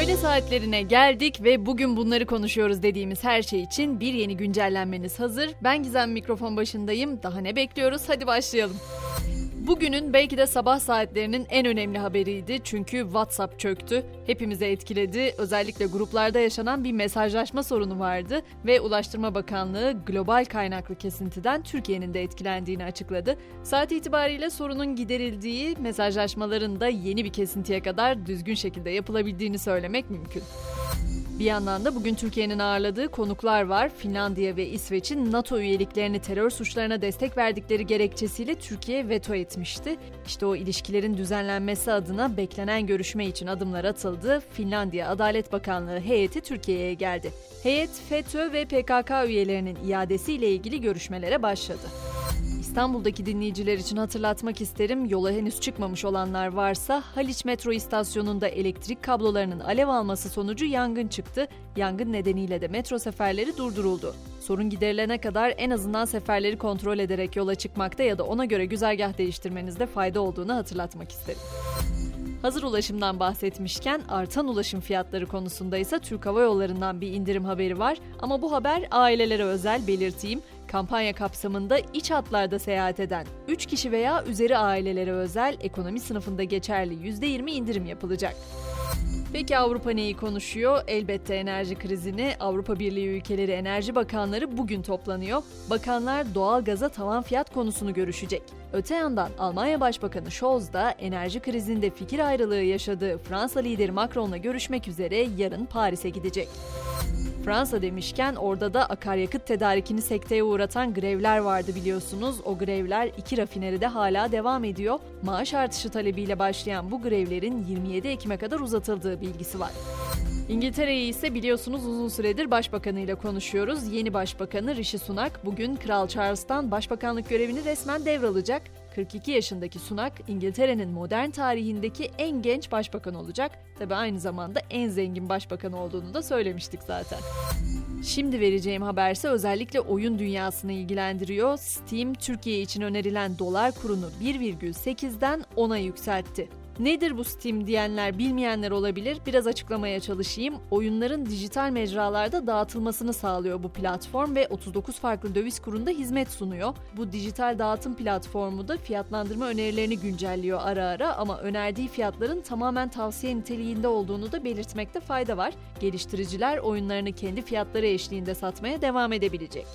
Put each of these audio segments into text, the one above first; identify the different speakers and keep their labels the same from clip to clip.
Speaker 1: Öğle saatlerine geldik ve bugün bunları konuşuyoruz dediğimiz her şey için bir yeni güncellenmeniz hazır. Ben Gizem mikrofon başındayım. Daha ne bekliyoruz? Hadi başlayalım. Bugünün belki de sabah saatlerinin en önemli haberiydi çünkü WhatsApp çöktü. Hepimize etkiledi. Özellikle gruplarda yaşanan bir mesajlaşma sorunu vardı ve Ulaştırma Bakanlığı global kaynaklı kesintiden Türkiye'nin de etkilendiğini açıkladı. Saat itibariyle sorunun giderildiği, mesajlaşmaların da yeni bir kesintiye kadar düzgün şekilde yapılabildiğini söylemek mümkün. Bir yandan da bugün Türkiye'nin ağırladığı konuklar var. Finlandiya ve İsveç'in NATO üyeliklerini terör suçlarına destek verdikleri gerekçesiyle Türkiye veto etmişti. İşte o ilişkilerin düzenlenmesi adına beklenen görüşme için adımlar atıldı. Finlandiya Adalet Bakanlığı heyeti Türkiye'ye geldi. Heyet FETÖ ve PKK üyelerinin iadesiyle ilgili görüşmelere başladı. İstanbul'daki dinleyiciler için hatırlatmak isterim. Yola henüz çıkmamış olanlar varsa Haliç metro istasyonunda elektrik kablolarının alev alması sonucu yangın çıktı. Yangın nedeniyle de metro seferleri durduruldu. Sorun giderilene kadar en azından seferleri kontrol ederek yola çıkmakta ya da ona göre güzergah değiştirmenizde fayda olduğunu hatırlatmak isterim. Hazır ulaşımdan bahsetmişken artan ulaşım fiyatları konusunda ise Türk Hava Yolları'ndan bir indirim haberi var. Ama bu haber ailelere özel belirteyim. Kampanya kapsamında iç hatlarda seyahat eden 3 kişi veya üzeri ailelere özel ekonomi sınıfında geçerli %20 indirim yapılacak. Peki Avrupa neyi konuşuyor? Elbette enerji krizini. Avrupa Birliği ülkeleri enerji bakanları bugün toplanıyor. Bakanlar doğal gaza tavan fiyat konusunu görüşecek. Öte yandan Almanya Başbakanı Scholz da enerji krizinde fikir ayrılığı yaşadığı Fransa lideri Macron'la görüşmek üzere yarın Paris'e gidecek. Fransa demişken orada da akaryakıt tedarikini sekteye uğratan grevler vardı biliyorsunuz. O grevler iki rafineride hala devam ediyor. Maaş artışı talebiyle başlayan bu grevlerin 27 Ekim'e kadar uzatıldığı bilgisi var. İngiltere'yi ise biliyorsunuz uzun süredir başbakanıyla konuşuyoruz. Yeni başbakanı Rishi Sunak bugün Kral Charles'tan başbakanlık görevini resmen devralacak. 42 yaşındaki Sunak, İngiltere'nin modern tarihindeki en genç başbakan olacak. Tabi aynı zamanda en zengin başbakan olduğunu da söylemiştik zaten. Şimdi vereceğim haberse özellikle oyun dünyasını ilgilendiriyor. Steam, Türkiye için önerilen dolar kurunu 1,8'den 10'a yükseltti. Nedir bu Steam diyenler bilmeyenler olabilir. Biraz açıklamaya çalışayım. Oyunların dijital mecralarda dağıtılmasını sağlıyor bu platform ve 39 farklı döviz kurunda hizmet sunuyor. Bu dijital dağıtım platformu da fiyatlandırma önerilerini güncelliyor ara ara ama önerdiği fiyatların tamamen tavsiye niteliğinde olduğunu da belirtmekte fayda var. Geliştiriciler oyunlarını kendi fiyatları eşliğinde satmaya devam edebilecek.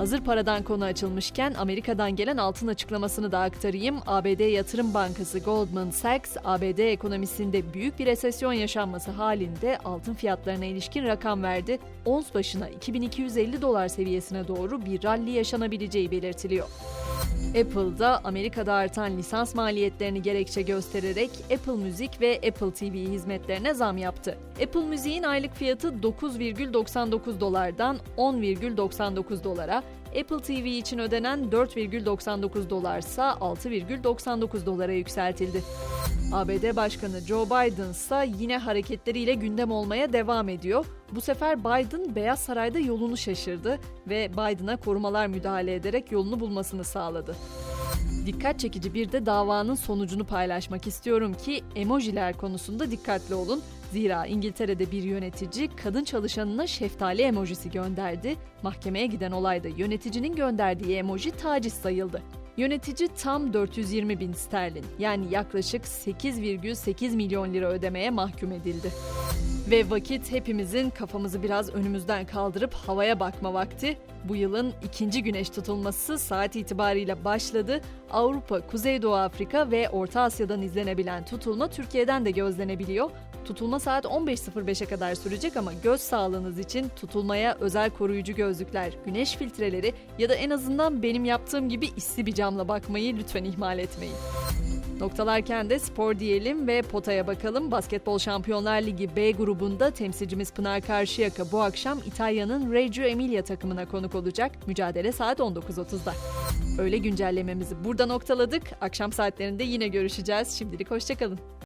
Speaker 1: Hazır paradan konu açılmışken Amerika'dan gelen altın açıklamasını da aktarayım. ABD Yatırım Bankası Goldman Sachs, ABD ekonomisinde büyük bir resesyon yaşanması halinde altın fiyatlarına ilişkin rakam verdi. Ons başına 2250 dolar seviyesine doğru bir rally yaşanabileceği belirtiliyor. Apple da Amerika'da artan lisans maliyetlerini gerekçe göstererek Apple Müzik ve Apple TV hizmetlerine zam yaptı. Apple Müzik'in aylık fiyatı 9,99 dolardan 10,99 dolara, Apple TV için ödenen 4,99 dolarsa 6,99 dolara yükseltildi. ABD Başkanı Joe Biden ise yine hareketleriyle gündem olmaya devam ediyor. Bu sefer Biden Beyaz Saray'da yolunu şaşırdı ve Biden'a korumalar müdahale ederek yolunu bulmasını sağladı. Dikkat çekici bir de davanın sonucunu paylaşmak istiyorum ki emojiler konusunda dikkatli olun. Zira İngiltere'de bir yönetici kadın çalışanına şeftali emojisi gönderdi. Mahkemeye giden olayda yöneticinin gönderdiği emoji taciz sayıldı. Yönetici tam 420 bin sterlin yani yaklaşık 8,8 milyon lira ödemeye mahkum edildi. Ve vakit hepimizin kafamızı biraz önümüzden kaldırıp havaya bakma vakti. Bu yılın ikinci güneş tutulması saat itibariyle başladı. Avrupa, Kuzeydoğu Afrika ve Orta Asya'dan izlenebilen tutulma Türkiye'den de gözlenebiliyor. Tutulma saat 15.05'e kadar sürecek ama göz sağlığınız için tutulmaya özel koruyucu gözlükler, güneş filtreleri ya da en azından benim yaptığım gibi isli bir camla bakmayı lütfen ihmal etmeyin. Noktalarken de spor diyelim ve potaya bakalım. Basketbol Şampiyonlar Ligi B grubunda temsilcimiz Pınar Karşıyaka bu akşam İtalya'nın Reggio Emilia takımına konuk olacak. Mücadele saat 19.30'da. Öyle güncellememizi burada noktaladık. Akşam saatlerinde yine görüşeceğiz. Şimdilik hoşçakalın.